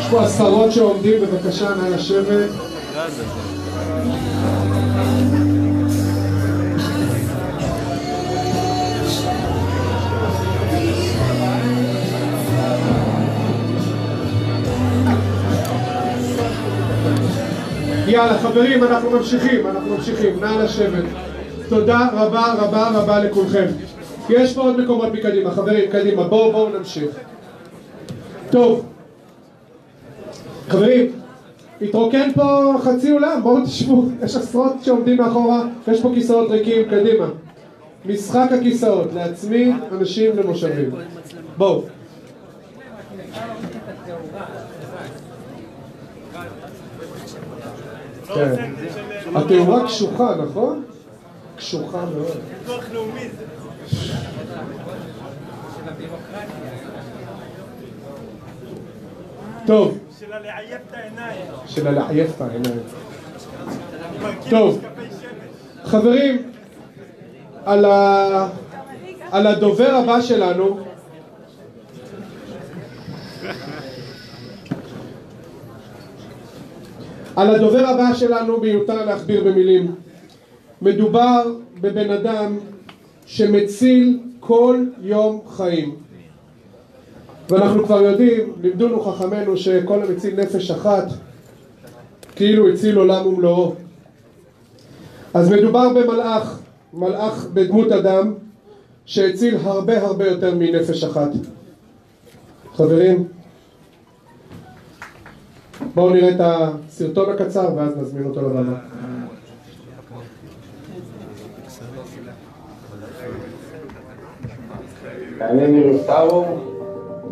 יש פה עשרות שעומדים, בבקשה, נא לשבת. יאללה חברים, אנחנו ממשיכים, אנחנו ממשיכים, נא לשבת. תודה רבה רבה רבה לכולכם. יש פה עוד מקומות מקדימה, חברים, קדימה, בואו בואו נמשיך. טוב, חברים, התרוקן פה חצי אולם, בואו תשבו, יש עשרות שעומדים מאחורה, יש פה כיסאות ריקים, קדימה. משחק הכיסאות, להצמיד אנשים למושבים. בואו. כן. התאורה קשוחה, נכון? קשוחה מאוד. טוב, של הלעייף את העיניים. של הלעייף את העיניים. טוב. חברים, על, ה... על הדובר הבא שלנו, על הדובר הבא שלנו מיותר להכביר במילים. מדובר בבן אדם שמציל כל יום חיים. ואנחנו כבר יודעים, לימדונו חכמינו שכל המציל נפש אחת כאילו הציל עולם ומלואו. אז מדובר במלאך, מלאך בדמות אדם שהציל הרבה הרבה יותר מנפש אחת. חברים, בואו נראה את הסרטון הקצר ואז נזמין אותו לבמה. אני ניר סטארו,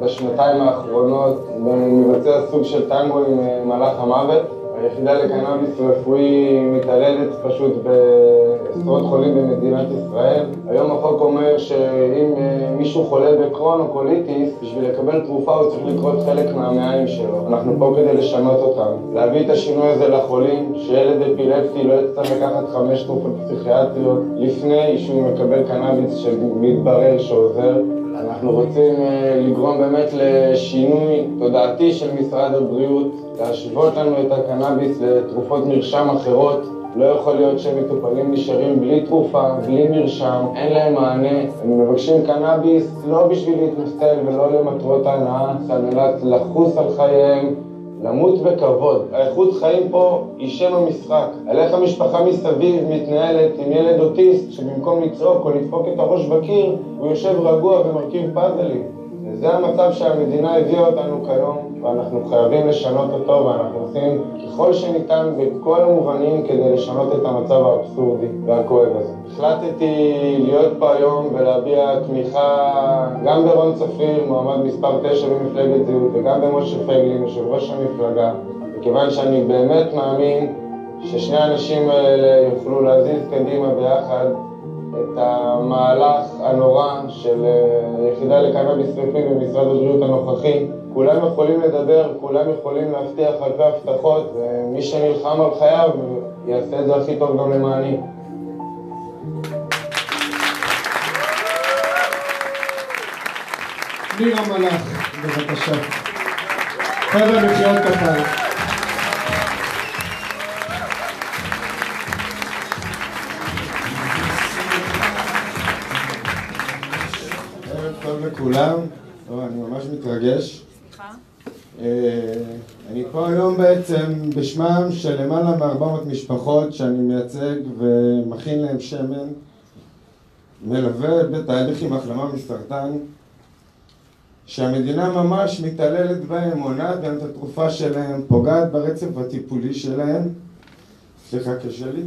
בשנתיים האחרונות מבצע סוג של טנגו עם אה, מלאך המוות. היחידה לקנאביס רפואי מתעללת פשוט בעשרות חולים במדינת ישראל. היום החוק אומר שאם אה, מישהו חולה בקרוהן או קוליטיס, בשביל לקבל תרופה הוא צריך לכרות חלק מהמעיים שלו. אנחנו פה כדי לשנות אותם. להביא את השינוי הזה לחולים, שילד אפילפטי לא יצטרך לקחת חמש תרופות פסיכיאטריות לפני שהוא מקבל קנאביס שמתברר שעוזר. אנחנו רוצים אה, לגרום באמת לשינוי תודעתי של משרד הבריאות, להשוות לנו את הקנאביס לתרופות מרשם אחרות. לא יכול להיות שמטופלים נשארים בלי תרופה, בלי מרשם, אין להם מענה. הם מבקשים קנאביס לא בשביל להתמסטל ולא למטרות הנאה, על מנת לחוס על חייהם, למות בכבוד. האיכות חיים פה היא שם המשחק. על איך המשפחה מסביב מתנהלת עם ילד אוטיסט שבמקום לצעוק או לדפוק את הראש בקיר, הוא יושב רגוע ומרכיב פאזלים. וזה המצב שהמדינה הביאה אותנו כיום, ואנחנו חייבים לשנות אותו, ואנחנו עושים ככל שניתן בכל המובנים כדי לשנות את המצב האבסורדי והכואב הזה. החלטתי להיות פה היום ולהביע תמיכה גם ברון צפריר, מועמד מספר 9 במפלגת זהות, וגם במשה פייגלין, יושב ראש המפלגה, מכיוון שאני באמת מאמין ששני האנשים האלה יוכלו להזיז קדימה ביחד את המהלך הנורא של אה, היחידה לקנאביס רפואי במשרד הבריאות הנוכחי. כולם יכולים לדבר, כולם יכולים להבטיח אלפי הבטחות, ומי שנלחם על חייו יעשה את זה הכי טוב גם למעני. ניר המלאך, בבקשה. חבר'ה מחיאות כפיים. לכולם, טוב, אני ממש מתרגש. אה, אני פה היום בעצם בשמם של למעלה מ-400 משפחות שאני מייצג ומכין להם שמן, מלווה בתהליך עם החלמה מסרטן, שהמדינה ממש מתעללת בהם, מונעת להם את התרופה שלהם, פוגעת ברצף הטיפולי שלהם. סליחה, קשה לי.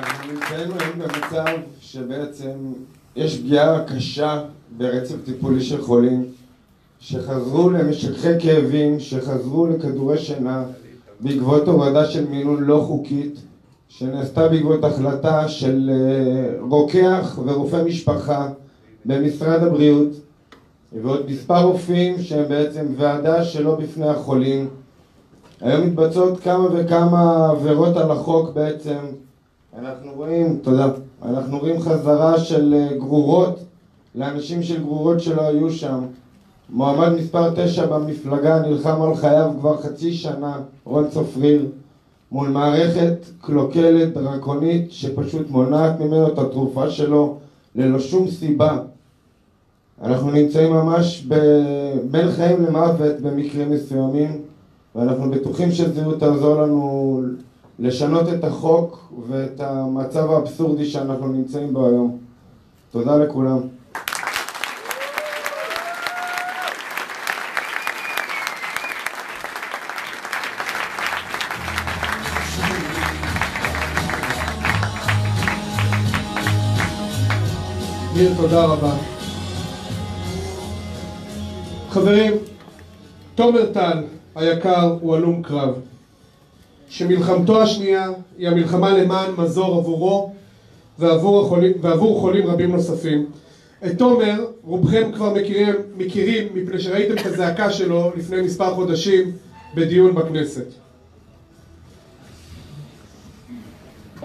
אנחנו נמצאים במצב שבעצם יש פגיעה קשה ברצף טיפולי של חולים שחזרו למשככי כאבים, שחזרו לכדורי שינה בעקבות הורדה של מינון לא חוקית שנעשתה בעקבות החלטה של אה, רוקח ורופא משפחה במשרד הבריאות ועוד מספר רופאים שהם בעצם ועדה שלא בפני החולים היום מתבצעות כמה וכמה עבירות על החוק בעצם. אנחנו רואים, תודה, אנחנו רואים חזרה של אה, גרורות לאנשים של גרורות שלא היו שם. מועמד מספר 9 במפלגה נלחם על חייו כבר חצי שנה, רון צפריר, מול מערכת קלוקלת, דרקונית, שפשוט מונעת ממנו את התרופה שלו ללא שום סיבה. אנחנו נמצאים ממש ב... בין חיים למוות במקרים מסוימים, ואנחנו בטוחים שזהות תעזור לנו לשנות את החוק ואת המצב האבסורדי שאנחנו נמצאים בו היום. תודה לכולם. תודה רבה. חברים, תומר טל היקר הוא הלום קרב, שמלחמתו השנייה היא המלחמה למען מזור עבורו ועבור, החולים, ועבור חולים רבים נוספים. את תומר רובכם כבר מכירים, מכירים מפני שראיתם את הזעקה שלו לפני מספר חודשים בדיון בכנסת.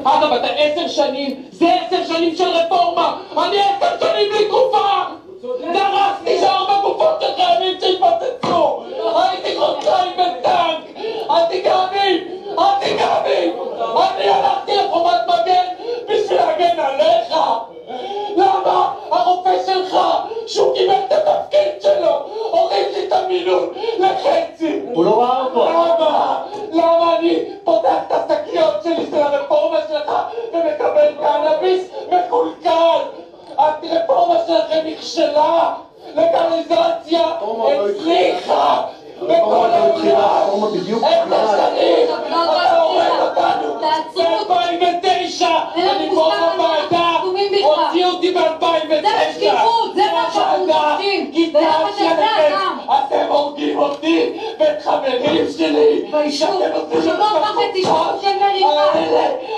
אגב, אתה עשר שנים, זה עשר שנים של רפורמה! אני עשר שנים בלי תרופה! דרסתי שארבע גופות של חיילים שהתפוצצו! הייתי חודשיים בטנק! אל תיגע בי! אל תיגע בי! אני הלכתי לחומת מגן בשביל להגן עליך! למה הרופא שלך, שהוא קיבל את התפקיד שלו, הוריד לי את המינון לחצי? הוא לא ראה אותו! למה? למה אני פותח את השקיות שלי של הרפורמה שלך ומקבל קנאביס מקולקל? הרפורמה שלכם נכשלה! לגליזציה הצליחה! בכל העולם! עשר שנים! אתה הורג אותנו! ב-2009! אני פה בוועדה! הוציאו אותי ב-2009! זה שקיפות, זה מה שאנחנו גם. אתם הורגים אותי ואת חברים שלי! עושים שלא את הפך את תשמעו החקיקות של מריבה.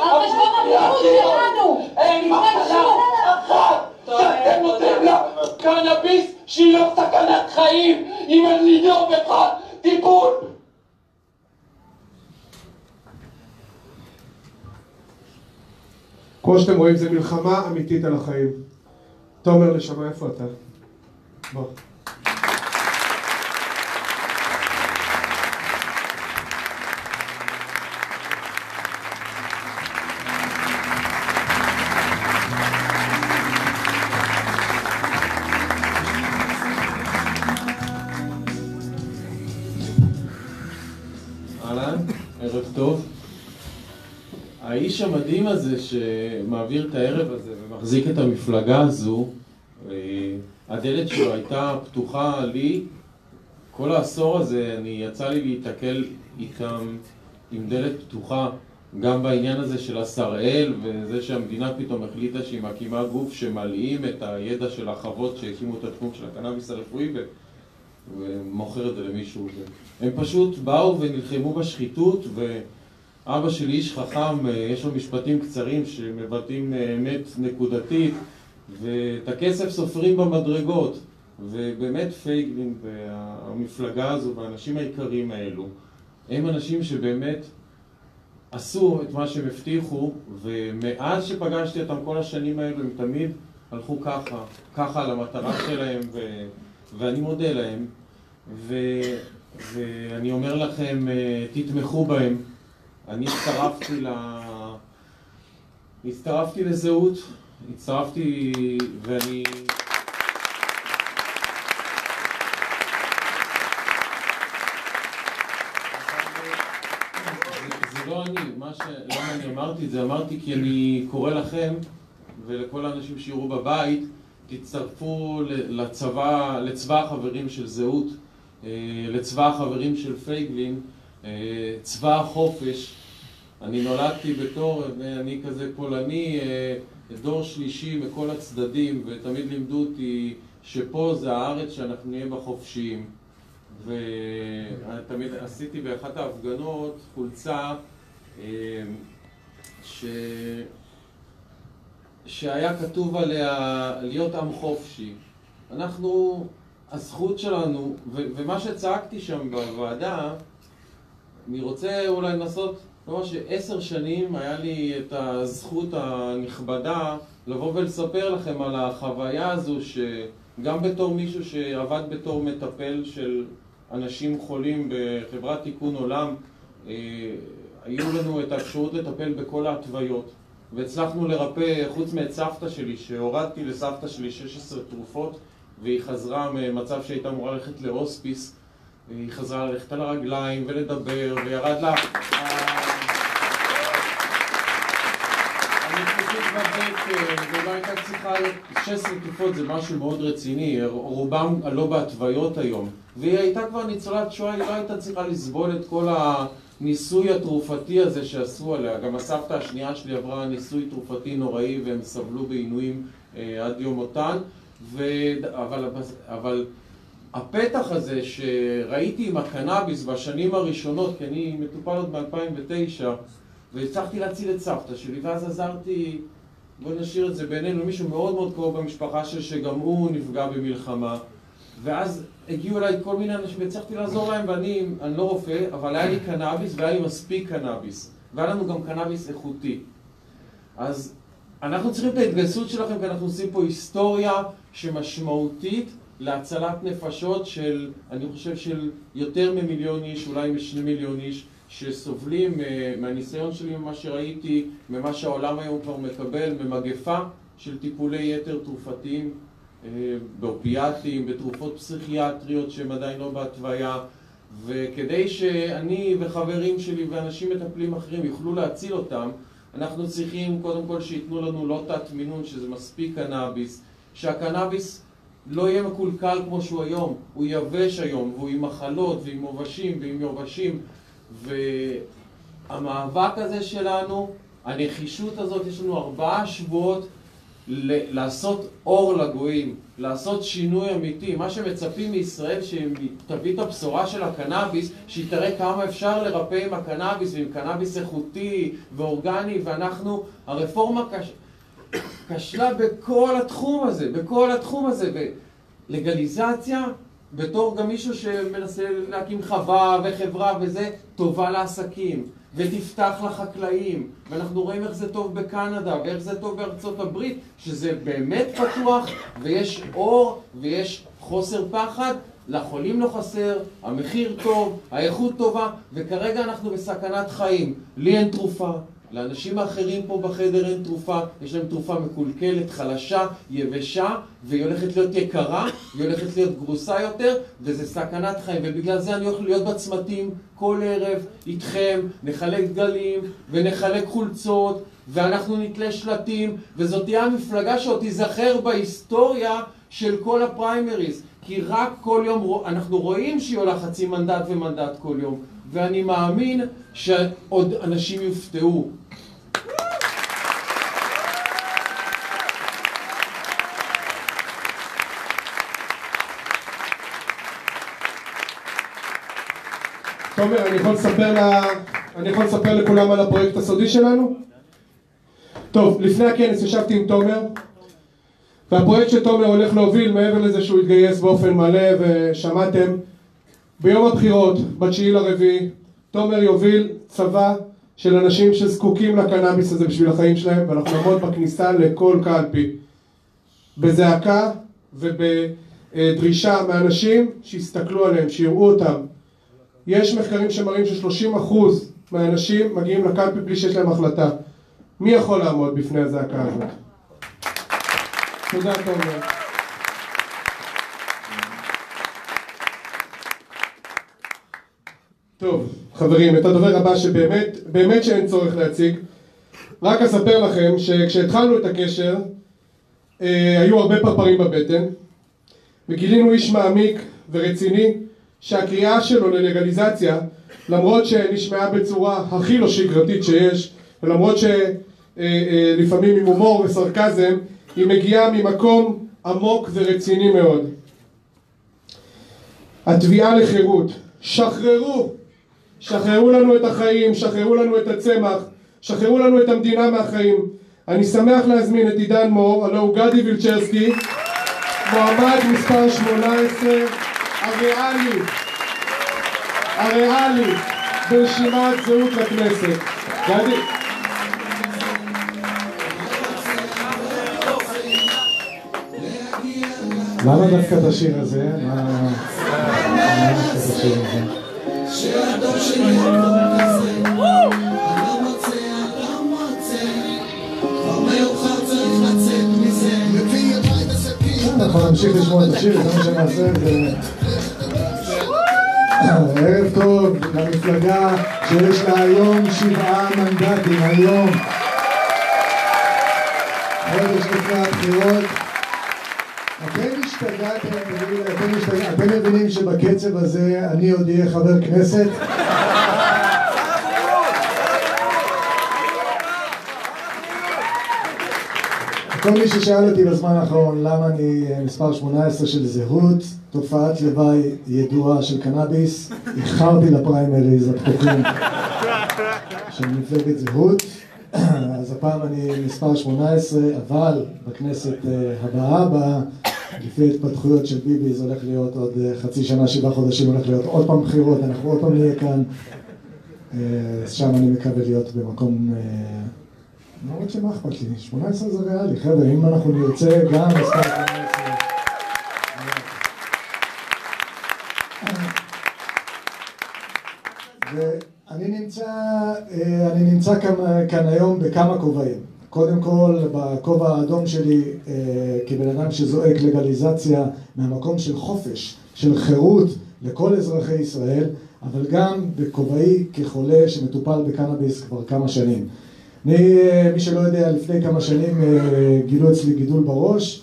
על חשבון הבריאות שלנו. אין מחלה. אחת שאתם נותנים לה קנאביס שהיא לא סכנת חיים אם אין לי יום אחד טיפול! כמו שאתם רואים, זו מלחמה אמיתית על החיים. תומר, נשמה, איפה אתה? בוא. האיש המדהים הזה שמעביר את הערב הזה ומחזיק את המפלגה הזו, אה, הדלת שלו הייתה פתוחה לי. כל העשור הזה, אני יצא לי להיתקל איתם עם דלת פתוחה, גם בעניין הזה של השראל וזה שהמדינה פתאום החליטה שהיא מקימה גוף שמלאים את הידע של החוות שהקימו את התחום של הקנאביס הרפואי ו... ומוכר את זה למישהו. הם פשוט באו ונלחמו בשחיתות, ואבא שלי איש חכם, אה, יש לו משפטים קצרים שמבטאים אה, אמת נקודתית, ואת הכסף סופרים במדרגות. ובאמת פייגלין והמפלגה הזו והאנשים היקרים האלו, הם אנשים שבאמת עשו את מה שהם הבטיחו, ומאז שפגשתי אותם כל השנים האלו, הם תמיד הלכו ככה, ככה על המטרה שלהם, ו... ואני מודה להם, ו... ואני אומר לכם, אה, תתמכו בהם. אני הצטרפתי ל... הצטרפתי לזהות, הצטרפתי ואני... לא מה. למה אני אמרתי את זה? אמרתי כי אני קורא לכם ולכל האנשים שיראו בבית תצטרפו לצבא, לצבא החברים של זהות, אה, לצבא החברים של פייגלין, צבא החופש. אני נולדתי בתור, אני כזה פולני, אה, דור שלישי מכל הצדדים, ותמיד לימדו אותי שפה זה הארץ שאנחנו נהיה בה חופשיים. ותמיד עשיתי באחת ההפגנות חולצה ש... שהיה כתוב עליה להיות עם חופשי. אנחנו, הזכות שלנו, ו- ומה שצעקתי שם בוועדה, אני רוצה אולי לנסות, ממש עשר שנים היה לי את הזכות הנכבדה לבוא ולספר לכם על החוויה הזו שגם בתור מישהו שעבד בתור מטפל של אנשים חולים בחברת תיקון עולם אה, היו לנו את האפשרות לטפל בכל ההתוויות. והצלחנו לרפא, חוץ מאת סבתא שלי, שהורדתי לסבתא שלי 16 תרופות והיא חזרה ממצב שהייתה אמורה ללכת להוספיס היא חזרה ללכת על הרגליים ולדבר וירד לה. בבטן ולא הייתה צריכה 16 תרופות זה משהו מאוד רציני רובם לא בהתוויות היום. והיא הייתה כבר ניצולת שואה היא לא הייתה צריכה לסבול את כל הניסוי התרופתי הזה שעשו עליה. גם הסבתא השנייה שלי עברה ניסוי תרופתי נוראי והם סבלו בעינויים אה, עד יום מותן. ו... אבל, אבל הפתח הזה שראיתי עם הקנאביס בשנים הראשונות, כי אני מטופל עוד ב-2009 והצלחתי להציל את סבתא שלי ואז עזרתי, בוא נשאיר את זה בינינו, מישהו מאוד מאוד קרוב במשפחה שלי שגם הוא נפגע במלחמה. ואז הגיעו אליי כל מיני אנשים והצלחתי לעזור להם ואני אני לא רופא, אבל היה לי קנאביס והיה לי מספיק קנאביס. והיה לנו גם קנאביס איכותי. אז אנחנו צריכים את ההתגייסות שלכם כי אנחנו עושים פה היסטוריה שמשמעותית להצלת נפשות של, אני חושב של יותר ממיליון איש, אולי משני מיליון איש שסובלים uh, מהניסיון שלי ממה שראיתי, ממה שהעולם היום כבר מקבל, ממגפה של טיפולי יתר תרופתיים uh, באופיאטים, בתרופות פסיכיאטריות שהן עדיין לא בהתוויה. וכדי שאני וחברים שלי ואנשים מטפלים אחרים יוכלו להציל אותם אנחנו צריכים קודם כל שייתנו לנו לא תת מינון שזה מספיק קנאביס. שהקנאביס לא יהיה מקולקל כמו שהוא היום, הוא יבש היום, והוא עם מחלות ועם עובשים ועם יובשים והמאבק הזה שלנו, הנחישות הזאת, יש לנו ארבעה שבועות לעשות אור לגויים, לעשות שינוי אמיתי. מה שמצפים מישראל שהיא תביא את הבשורה של הקנאביס, שהיא תראה כמה אפשר לרפא עם הקנאביס ועם קנאביס איכותי ואורגני, ואנחנו, הרפורמה קשה. כשלה בכל התחום הזה, בכל התחום הזה, ולגליזציה, בתור גם מישהו שמנסה להקים חווה וחברה וזה, טובה לעסקים, ותפתח לחקלאים, ואנחנו רואים איך זה טוב בקנדה, ואיך זה טוב בארצות הברית, שזה באמת פתוח, ויש אור, ויש חוסר פחד, לחולים לא חסר, המחיר טוב, האיכות טובה, וכרגע אנחנו בסכנת חיים. לי אין תרופה, לאנשים האחרים פה בחדר אין תרופה, יש להם תרופה מקולקלת, חלשה, יבשה, והיא הולכת להיות יקרה, והיא הולכת להיות גרוסה יותר, וזה סכנת חיים, ובגלל זה אני הולך להיות בצמתים כל ערב איתכם, נחלק דגלים, ונחלק חולצות, ואנחנו נתלה שלטים, וזאת תהיה המפלגה שעוד תיזכר בהיסטוריה של כל הפריימריז, כי רק כל יום אנחנו רואים שהיא עולה חצי מנדט ומנדט כל יום, ואני מאמין שעוד אנשים יופתעו. תומר, אני יכול לספר, לה... אני יכול לספר לכולם על הפרויקט הסודי שלנו? טוב, לפני הכנס ישבתי עם תומר והפרויקט שתומר הולך להוביל מעבר לזה שהוא יתגייס באופן מלא ושמעתם ביום הבחירות, בתשיעי לרביעי, תומר יוביל צבא של אנשים שזקוקים לקנאביס הזה בשביל החיים שלהם ואנחנו נעמוד בכניסה לכל קלפי. בזעקה ובדרישה מאנשים שיסתכלו עליהם, שיראו אותם. יש מחקרים שמראים ש-30% מהאנשים מגיעים לקלפי בלי שיש להם החלטה. מי יכול לעמוד בפני הזעקה הזאת? תודה תומר טוב, חברים, את הדובר הבא שבאמת, באמת שאין צורך להציג רק אספר לכם שכשהתחלנו את הקשר אה, היו הרבה פרפרים בבטן. וגילינו איש מעמיק ורציני שהקריאה שלו ללגליזציה למרות שנשמעה בצורה הכי לא שגרתית שיש ולמרות שלפעמים אה, אה, עם הומור וסרקזם היא מגיעה ממקום עמוק ורציני מאוד. התביעה לחירות. שחררו שחררו לנו את החיים, שחררו לנו את הצמח, שחררו לנו את המדינה מהחיים. אני שמח להזמין את עידן מור, הלו הוא גדי וילצ'רסקי, מועמד מספר 18, הריאלי, הריאלי, ברשימת זהות לכנסת. גדי. למה דווקא את השיר הזה? מה... למה דווקא את השיר הזה? אנחנו נמשיך לשמוע את השיר, זה מה שנעשה. זה- ערב טוב למפלגה שיש לה היום שבעה מנדטים, היום. חודש לפני הבחירות. אתם השתגעתם, אתם מבינים שבקצב הזה אני עוד אהיה חבר כנסת? כל מי ששאל אותי בזמן האחרון למה אני אה, מספר 18 של זהות, תופעת לוואי ידועה של קנאביס, איחרתי לפריימריז הפתוחים של מפלגת זהות, אז הפעם אני מספר 18, אבל בכנסת אה, הבאה, הבאה, לפי התפתחויות של ביבי זה הולך להיות עוד אה, חצי שנה, שבעה חודשים, הולך להיות עוד פעם בחירות, אנחנו עוד פעם נהיה כאן, אה, שם אני מקווה להיות במקום... אה, למרות שמה אכפת לי, 18 זה ריאלי, חבר'ה, אם אנחנו נרצה גם מספר 18. ואני נמצא, אני נמצא כאן, כאן היום בכמה כובעים. קודם כל, בכובע האדום שלי, אה, כבן אדם שזועק לגליזציה מהמקום של חופש, של חירות לכל אזרחי ישראל, אבל גם בכובעי כחולה שמטופל בקנאביס כבר כמה שנים. אני, אה, מי שלא יודע, לפני כמה שנים אה, גילו אצלי גידול בראש,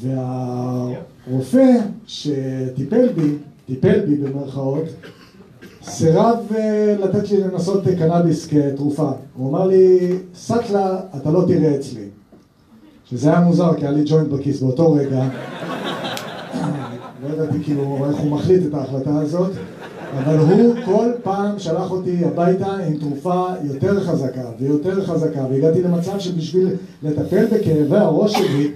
והרופא שטיפל בי, טיפל בי במרכאות, סירב אה, לתת לי לנסות אה, קנאביס כתרופה. הוא אמר לי, סטלה, אתה לא תראה אצלי. שזה היה מוזר, כי היה לי ג'וינט בכיס באותו רגע. לא ידעתי כאילו איך הוא מחליט את ההחלטה הזאת, אבל הוא כל פעם שלח אותי הביתה עם תרופה יותר חזקה ויותר חזקה, והגעתי למצב שבשביל לטפל בכאבי הראש שלי,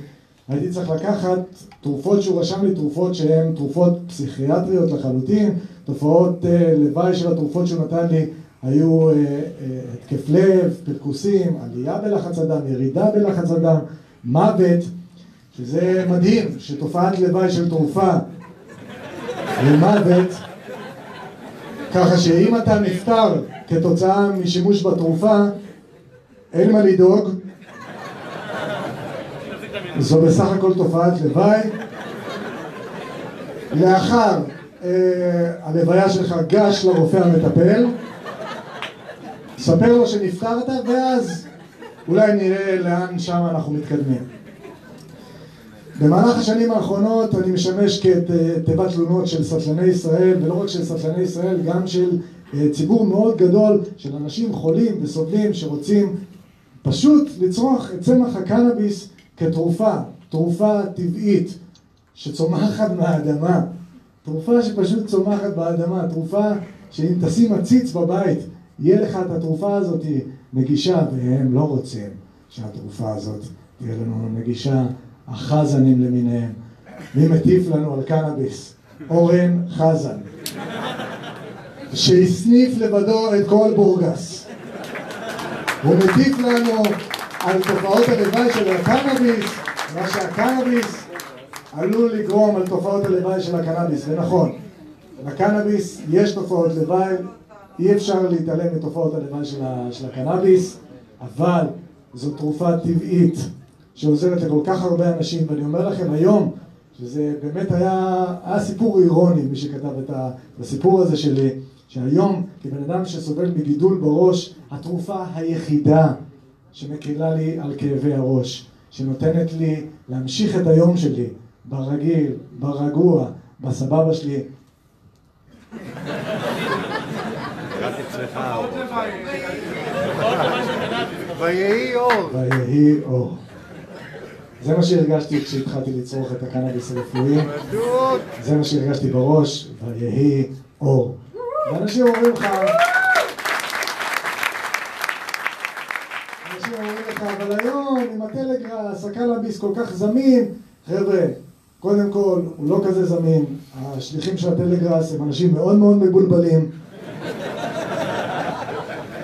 הייתי צריך לקחת תרופות שהוא רשם לי, תרופות שהן תרופות פסיכיאטריות לחלוטין, תופעות אה, לוואי של התרופות שהוא נתן לי היו אה, אה, התקף לב, פרכוסים, עלייה בלחץ הדם, ירידה בלחץ הדם, מוות, שזה מדהים, שתופעת לוואי של תרופה למוות, ככה שאם אתה נפטר כתוצאה משימוש בתרופה, אין מה לדאוג, זו בסך הכל תופעת לוואי. לאחר אה, הלוויה שלך גש לרופא המטפל, ספר לו שנפטרת ואז אולי נראה לאן שם אנחנו מתקדמים. במהלך השנים האחרונות אני משמש כתיבת תלונות של סטלני ישראל, ולא רק של סטלני ישראל, גם של אה, ציבור מאוד גדול של אנשים חולים וסובלים שרוצים פשוט לצרוך את צמח הקנאביס כתרופה, תרופה טבעית שצומחת מהאדמה, תרופה שפשוט צומחת באדמה, תרופה שאם תשים עציץ בבית, יהיה לך את התרופה הזאת נגישה, והם לא רוצים שהתרופה הזאת תהיה לנו נגישה, החזנים למיניהם. מי מטיף לנו על קנאביס? אורן חזן, שהסניף לבדו את כל בורגס. הוא מטיף לנו על תופעות הלוואי של הקנאביס, מה שהקנאביס עלול לגרום על תופעות הלוואי של הקנאביס, ונכון, לקנאביס יש תופעות לוואי, אי אפשר להתעלם מתופעות הלוואי של, הקנאביס, אבל זו תרופה טבעית שעוזרת לכל כך הרבה אנשים, ואני אומר לכם היום, שזה באמת היה, היה סיפור אירוני, מי שכתב את הסיפור הזה שלי, שהיום כבן אדם שסובל מגידול בראש, התרופה היחידה שמקלה לי על כאבי הראש, שנותנת לי להמשיך את היום שלי ברגיל, ברגוע, בסבבה שלי. ויהי אור. ויהי אור. זה מה שהרגשתי כשהתחלתי לצרוך את הקנאביס הרפואי, זה מה שהרגשתי בראש, ויהי אור. ואנשים אומרים לך, אנשים אומרים לך, אבל היום עם הטלגראס, הקנאביס כל כך זמין, חבר'ה, קודם כל, הוא לא כזה זמין, השליחים של הטלגראס הם אנשים מאוד מאוד מבולבלים,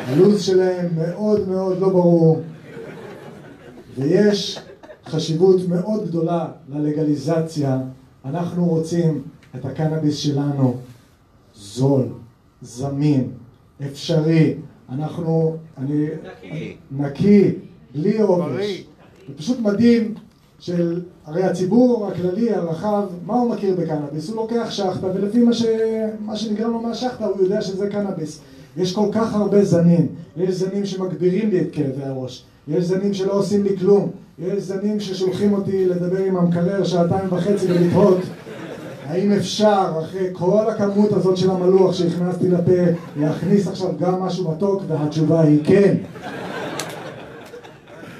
הלו"ז שלהם מאוד מאוד לא ברור, ויש חשיבות מאוד גדולה ללגליזציה. אנחנו רוצים את הקנאביס שלנו זול, זמין, אפשרי. אנחנו, אני, נקי. נקי, בלי עובש. זה פשוט מדהים של, הרי הציבור הכללי, הרחב, מה הוא מכיר בקנאביס? הוא לוקח שחטה, ולפי מה, ש, מה שנגרם לו מהשחטה הוא יודע שזה קנאביס. יש כל כך הרבה זנים, יש זנים שמגבירים לי את כאבי הראש, יש זנים שלא עושים לי כלום, יש זנים ששולחים אותי לדבר עם המקרר שעתיים וחצי ולתהות האם אפשר, אחרי כל הכמות הזאת של המלוח שהכנסתי לפה, להכניס עכשיו גם משהו מתוק? והתשובה היא כן.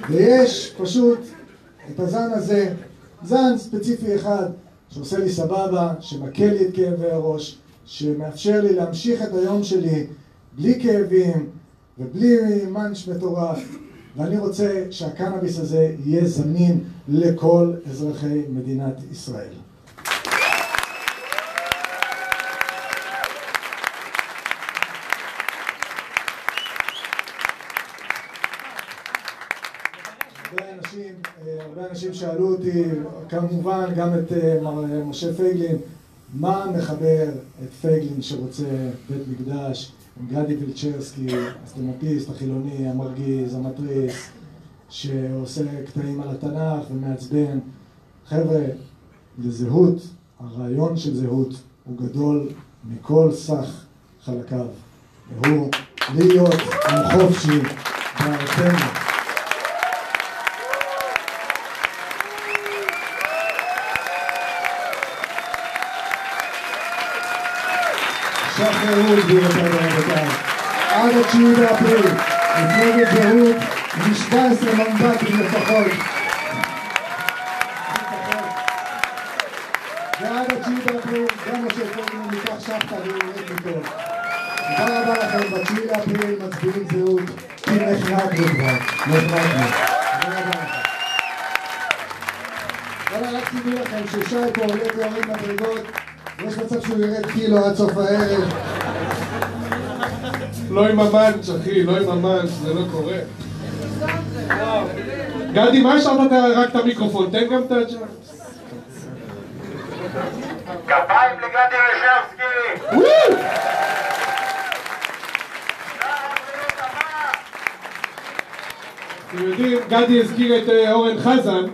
ויש פשוט את הזן הזה, זן ספציפי אחד, שעושה לי סבבה, שמקל לי את כאבי הראש, שמאפשר לי להמשיך את היום שלי בלי כאבים ובלי מאנץ' מטורף, ואני רוצה שהקנאביס הזה יהיה זמין לכל אזרחי מדינת ישראל. הרבה אנשים, אה, הרבה אנשים שאלו אותי, כמובן גם את אה, מר אה, משה פייגלין, מה מחבר את פייגלין שרוצה בית מקדש עם גדי וילצ'רסקי, הסטנדאפיסט החילוני, המרגיז, המתריס, שעושה קטעים על התנ"ך ומעצבן. חבר'ה, לזהות, הרעיון של זהות הוא גדול מכל סך חלקיו, והוא להיות עם חופשי בארצנו. שחררו גבירותיי ורבותיי. עד התשיעי באפריל, מפלגת זהות עם 17 מנדטים לפחות. ועד התשיעי באפריל, גם משה פייגלין ייקח שחטה ויורד מפה. תודה רבה לכם, בתשיעי באפריל מצביעים זהות, כי נחרדנו כבר. תודה רבה לכם. וואלה, רק תדעו לכם ששי פה עולה ויורד מדרגות, יש מצב שהוא ירד קילו עד סוף הערב. לא עם המאנץ', אחי, לא עם המאנץ', זה לא קורה. גדי, מה השארת רק את המיקרופון? תן גם את ה... כפיים לגדי רשבסקי! אתם יודעים, גדי הזכיר את אה, אורן חזן,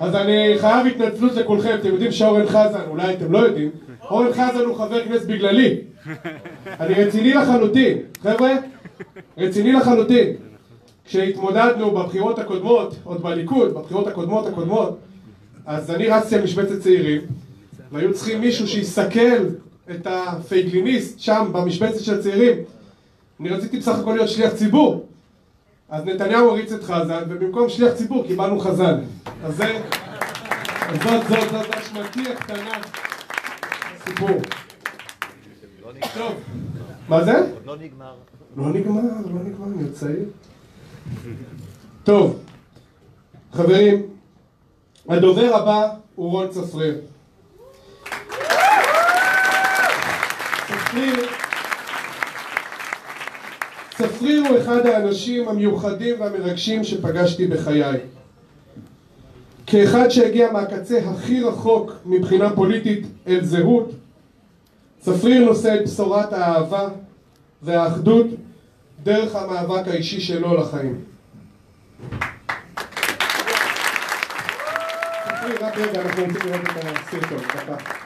אז אני חייב התנצלות לכולכם. אתם יודעים שאורן חזן, אולי אתם לא יודעים, אורן חזן הוא חבר כנסת בגללי. אני רציני לחלוטין, חבר'ה, רציני לחלוטין. כשהתמודדנו בבחירות הקודמות, עוד בליכוד, בבחירות הקודמות הקודמות, אז אני רצתי על משבצת צעירים, והיו צריכים מישהו שיסכל את הפייגליניסט שם במשבצת של הצעירים. אני רציתי בסך הכל להיות שליח ציבור. אז נתניהו הריץ את חזן, ובמקום שליח ציבור קיבלנו חזן. אז זה... אז זאת, זאת, זאת אשמתי הקטנה. סיפור. טוב. מה זה? לא נגמר. לא נגמר, לא נגמר, אני עוד צעיר. טוב, חברים, הדובר הבא הוא רון צפריר. צפריר, צפריר הוא אחד האנשים המיוחדים והמרגשים שפגשתי בחיי. כאחד שהגיע מהקצה הכי רחוק מבחינה פוליטית אל זהות, צפריר נושא את בשורת האהבה והאחדות דרך המאבק האישי שלו לחיים. צפריר, רק רגע, אנחנו רוצים לראות את הסרטון, דקה.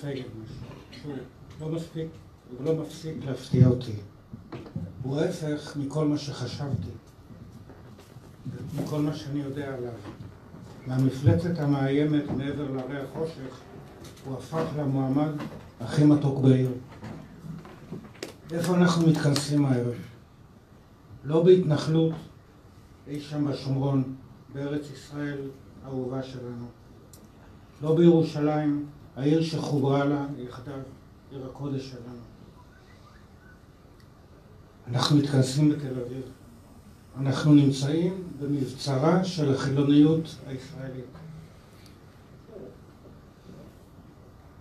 פייגל משהו. לא מספיק, הוא לא מפסיק להפתיע אותי. הוא ההפך מכל מה שחשבתי, מכל מה שאני יודע עליו. מהמפלצת המאיימת מעבר להרי החושך, הוא הפך למועמד הכי מתוק בעיר. איפה אנחנו מתכנסים הערב? לא בהתנחלות, אי שם בשומרון, בארץ ישראל האהובה שלנו. לא בירושלים, העיר שחוברה לה יחדיו, עיר הקודש שלנו. אנחנו מתכנסים בתל אביב. אנחנו נמצאים במבצרה של החילוניות הישראלית.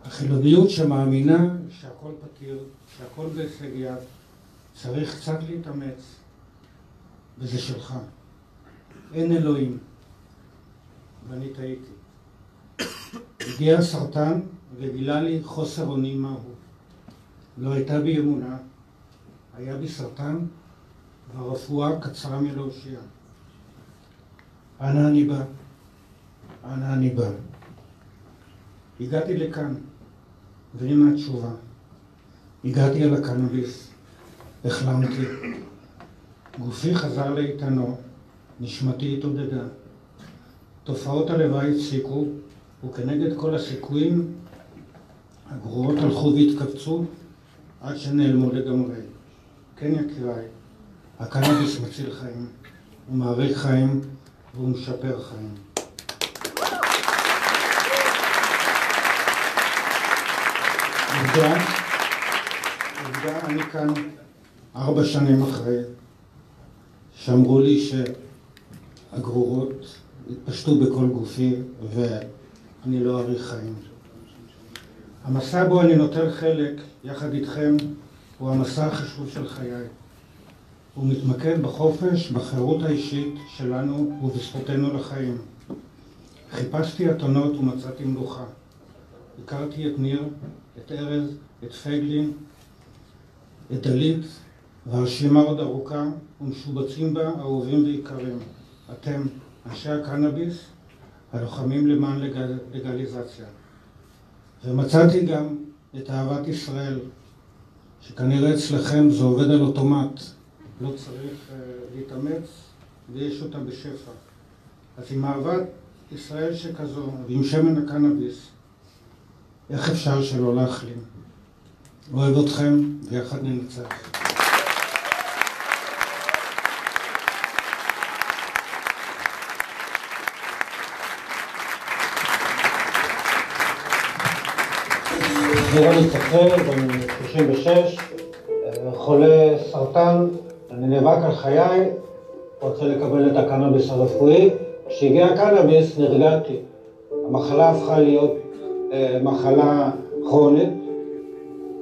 החילוניות שמאמינה שהכל פתיר, שהכל בהישג יד, צריך קצת להתאמץ, וזה שלך. אין אלוהים, ואני טעיתי. הגיע הסרטן וגילה לי חוסר אונים מהו. לא הייתה בי אמונה, היה בי סרטן, והרפואה קצרה מלהושיע. אנה אני בא? אנה אני בא? הגעתי לכאן, והנה התשובה. הגעתי אל הקנאביס, החלמתי. גופי חזר לאיתנו, נשמתי התעודדה. תופעות הלוואי הפסיקו, וכנגד כל הסיכויים, הגרועות הלכו והתכווצו עד שנעלמו לגמרי. כן יקיריי, הקנאביס מציל חיים, הוא מאריך חיים והוא משפר חיים. עובדה, עובדה, אני כאן ארבע שנים אחרי, שאמרו לי שהגרורות התפשטו בכל גופי ואני לא אאריך חיים. המסע בו אני נוטל חלק יחד איתכם הוא המסע החשוב של חיי. הוא מתמקד בחופש, בחירות האישית שלנו ובזכותנו לחיים. חיפשתי אתונות ומצאתי מלוכה. הכרתי את ניר, את ארז, את פייגלין, את דלית, והרשימה עוד ארוכה, ומשובצים בה אהובים ויקרים. אתם, אנשי הקנאביס, הלוחמים למען לגל... לגליזציה. ומצאתי גם את אהבת ישראל, שכנראה אצלכם זה עובד על אוטומט, לא צריך uh, להתאמץ ויש אותה בשפע. אז עם אהבת ישראל שכזו ועם שמן הקנאביס, איך אפשר שלא להחלים? אוהב אתכם ויחד ננצח. רוני צפר, בן 36, חולה סרטן, אני נאבק על חיי, רוצה לקבל את הקנאביס הרפואי. כשהגיע הקנאביס נרגעתי. המחלה הפכה להיות אה, מחלה כרונית.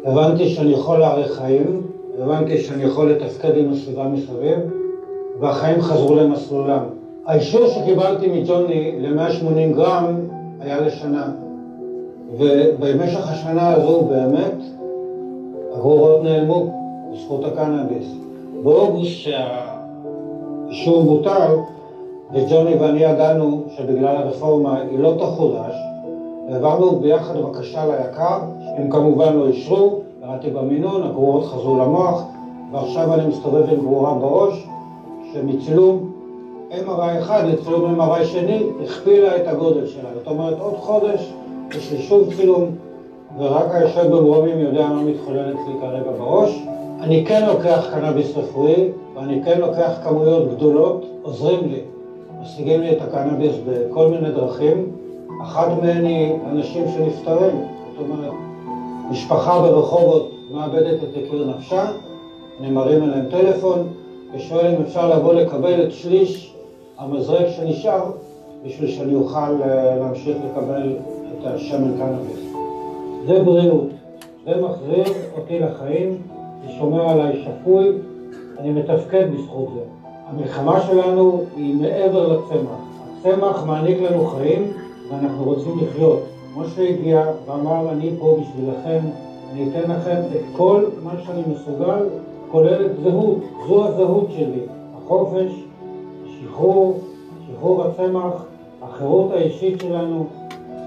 הבנתי שאני יכול להאריך חיים, הבנתי שאני יכול לתפקד עם הסביבה מסביב, והחיים חזרו למסלולם. האישור שקיבלתי מג'וני ל-180 גרם היה לשנה. ובמשך השנה הזו באמת הגרורות נעלמו בזכות הקנאביס. באוגוסט שהאישור בוטל וג'וני ואני ידענו שבגלל הרפורמה היא לא תחודש העברנו ביחד בקשה ליקר, הם כמובן לא אישרו, ירדתי במינון, הגרורות חזרו למוח ועכשיו אני מסתובב עם גרורה בראש שמצילום MRI אחד לצילום MRI שני הכפילה את הגודל שלה, זאת אומרת עוד חודש שוב צילום, ורק היושב במרומים יודע מה מתחולל אצלי כרגע בראש. אני כן לוקח קנאביס רפואי, ואני כן לוקח כמויות גדולות, עוזרים לי. משיגים לי את הקנאביס בכל מיני דרכים. אחת מהן היא אנשים שנפטרים, זאת אומרת, משפחה ברחובות מאבדת את יקיר נפשה, אני מרים אליהם טלפון ושואל אם אפשר לבוא לקבל את שליש המזרק שנשאר בשביל שאני אוכל אה, להמשיך לקבל את השמן קנאביס. זה בריאות, זה מחזיר אותי לחיים, זה שומר עליי שפוי, אני מתפקד בזכות זה. המלחמה שלנו היא מעבר לצמח. הצמח מעניק לנו חיים ואנחנו רוצים לחיות. משה הגיע ואמר אני פה בשבילכם, אני אתן לכם את כל מה שאני מסוגל, כולל את זהות, זו הזהות שלי, החופש, השחרור, שחרור הצמח, החירות האישית שלנו.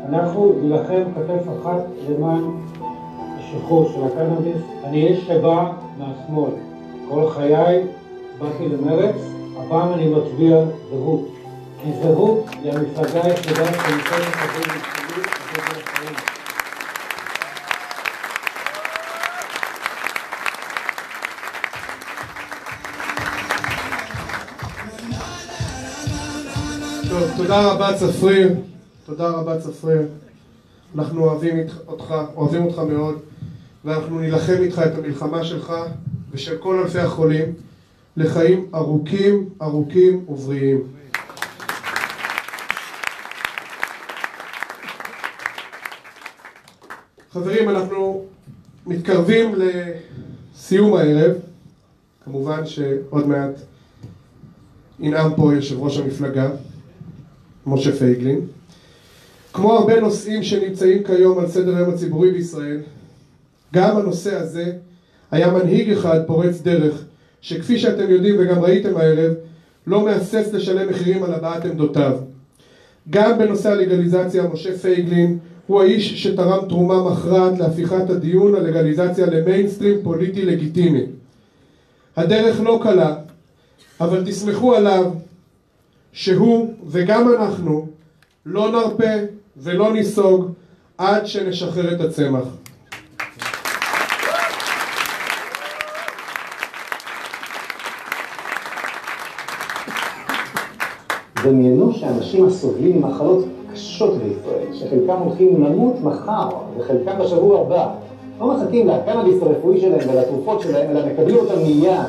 אנחנו נילחם כתף אחת למען השחרור של הקנאביס. אני איש שבא מהשמאל. כל חיי באתי למרץ, הפעם אני מצביע זהות. כי זהות היא המפלגה היחידה שנותנת את תודה רבה צפריר, תודה רבה צפריר. אנחנו אוהבים אותך, אוהבים אותך מאוד, ואנחנו נילחם איתך את המלחמה שלך ושל כל אלפי החולים לחיים ארוכים, ארוכים ובריאים. חברים, אנחנו מתקרבים לסיום הערב. כמובן שעוד מעט ינאם פה יושב ראש המפלגה, משה פייגלין. כמו הרבה נושאים שנמצאים כיום על סדר היום הציבורי בישראל, גם הנושא הזה היה מנהיג אחד פורץ דרך, שכפי שאתם יודעים וגם ראיתם הערב, לא מהסס לשלם מחירים על הבעת עמדותיו. גם בנושא הלגליזציה, משה פייגלין הוא האיש שתרם תרומה מכרעת להפיכת הדיון על לגליזציה למיינסטרים פוליטי לגיטימי. הדרך לא קלה, אבל תסמכו עליו שהוא וגם אנחנו לא נרפה ולא ניסוג עד שנשחרר את הצמח. דמיינו שאנשים הסובלים ממחלות קשות בישראל, שחלקם הולכים למות מחר וחלקם בשבוע הבא, לא מחכים לקנאביס הרפואי שלהם ולתרופות שלהם, אלא מקבלים אותם מיד.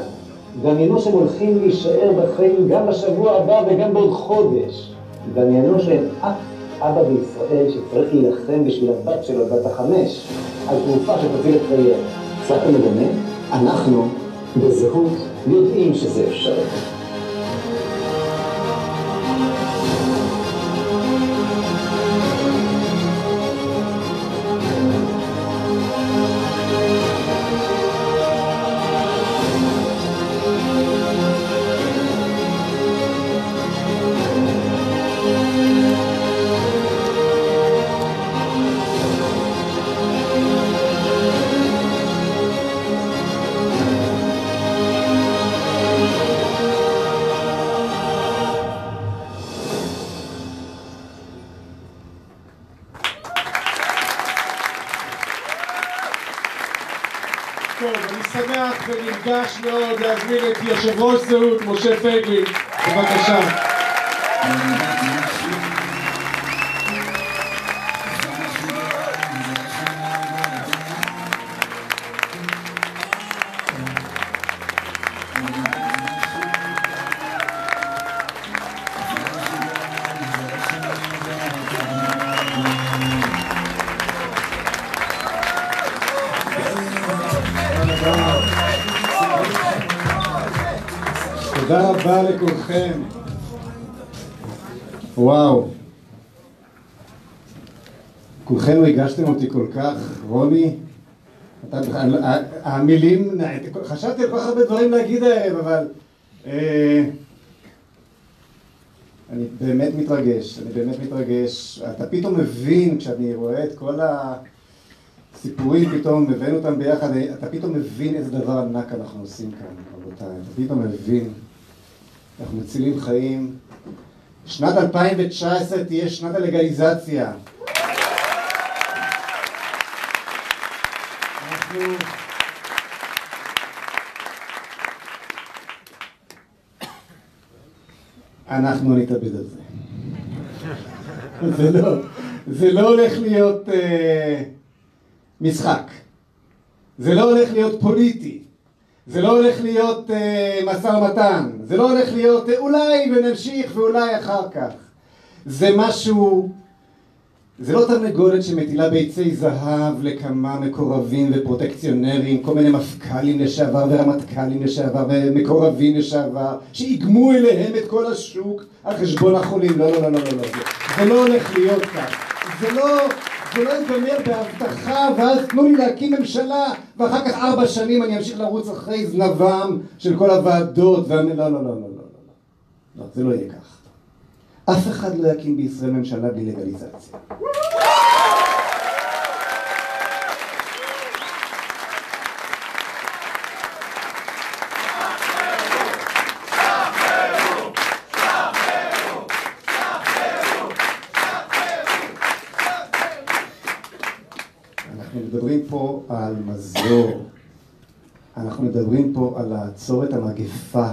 דמיינו שהם הולכים להישאר בחיים גם בשבוע הבא וגם בעוד חודש. דמיינו שאין אף אבא בישראל שצריך להילחם בשביל הבת שלו, בת החמש, על תרופה שתציל את חייהם. הצלחתם לדמיין? אנחנו, בזהות, יודעים שזה אפשרי. טוב, אני שמח ונרגש מאוד להזמין את יושב ראש זהות, משה פייגלין, בבקשה. וואו. כולכם ריגשתם אותי כל כך, רוני. אתה המילים, חשבתי על כל כך הרבה דברים להגיד הערב, אבל אה, אני באמת מתרגש, אני באמת מתרגש. אתה פתאום מבין, כשאני רואה את כל הסיפורים, פתאום הבאנו אותם ביחד, אתה פתאום מבין איזה דבר ענק אנחנו עושים כאן, רבותיי. אתה פתאום מבין. אנחנו מצילים חיים. שנת 2019 תהיה שנת הלגליזציה. אנחנו... אנחנו נתאבד על זה. זה לא, זה לא הולך להיות אה, משחק. זה לא הולך להיות פוליטי. זה לא הולך להיות אה, משא ומתן. זה לא הולך להיות אה, אולי ונמשיך ואולי אחר כך. זה משהו... זה לא תרנגולת שמטילה ביצי זהב לכמה מקורבים ופרוטקציונרים, כל מיני מפכ"לים לשעבר ורמטכ"לים לשעבר ומקורבים לשעבר, שאיגמו אליהם את כל השוק על חשבון החולים. לא, לא, לא, לא, לא, לא. זה לא הולך להיות כך. זה לא, זה לא ייגמר בהבטחה, ואז תנו לי להקים ממשלה, ואחר כך ארבע שנים אני אמשיך לרוץ אחרי זנבם של כל הוועדות, וה... לא, לא, לא, לא, לא, לא, לא, זה לא יהיה כך. אף אחד לא יקים בישראל ממשלה בלי לגליזציה. אנחנו מדברים פה על מזור, אנחנו מדברים פה על לעצור את המגפה.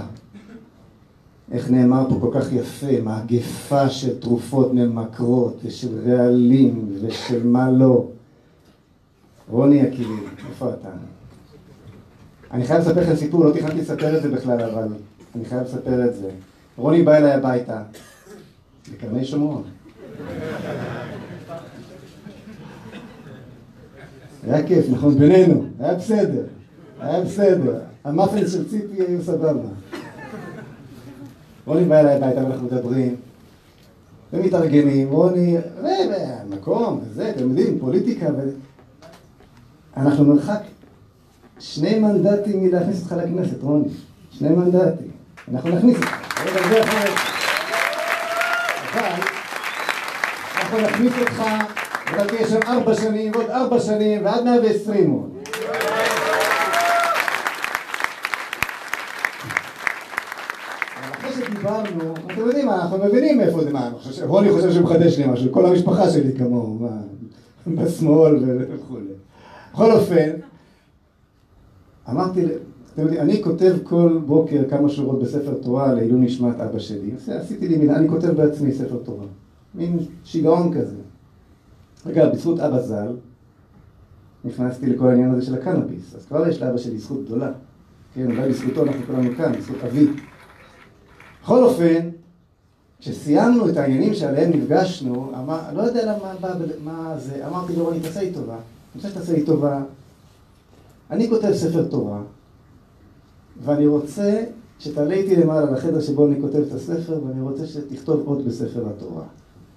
איך נאמר פה כל כך יפה, מגפה של תרופות ממכרות ושל רעלים ושל מה לא. רוני יקירי, איפה אתה? אני חייב לספר לכם סיפור, לא תכננתי לספר את זה בכלל, אבל אני חייב לספר את זה. רוני בא אליי הביתה, בקרני שומרון. היה כיף, נכון? בינינו, היה בסדר, היה בסדר. המאפן של ציפי היו סבבה. רוני בא אליי הביתה ואנחנו מדברים, ומתארגנים, רוני, מקום, וזה, אתם יודעים, פוליטיקה, ו... אנחנו מרחק שני מנדטים מלהכניס אותך לכנסת, רוני. שני מנדטים. אנחנו נכניס אותך. אנחנו נכניס אותך, תהיה שם ארבע שנים, ועוד ארבע שנים, ועד מאה ועשרים עוד. אתם יודעים אנחנו מבינים מאיפה זה, מה, רוני חושב שהוא מחדש לי משהו, כל המשפחה שלי כמוהו, מה, בשמאל וכולי. בכל אופן, אמרתי, אתם יודעים, אני כותב כל בוקר כמה שורות בספר תורה לעילוי נשמת אבא שלי. עשיתי לי אני כותב בעצמי ספר תורה. מין שיגעון כזה. רגע, בזכות אבא ז"ל, נכנסתי לכל העניין הזה של הקנאביס. אז כבר יש לאבא שלי זכות גדולה. כן, אולי בזכותו אנחנו כולנו כאן, בזכות אבי. בכל אופן, כשסיימנו את העניינים שעליהם נפגשנו, אמר, לא יודע למה, מה זה, אמרתי לו, רוני, תעשה לי טובה. אני רוצה שתעשה לי טובה. אני כותב ספר תורה, ואני רוצה שתעלה איתי למעלה לחדר שבו אני כותב את הספר, ואני רוצה שתכתוב עוד בספר התורה.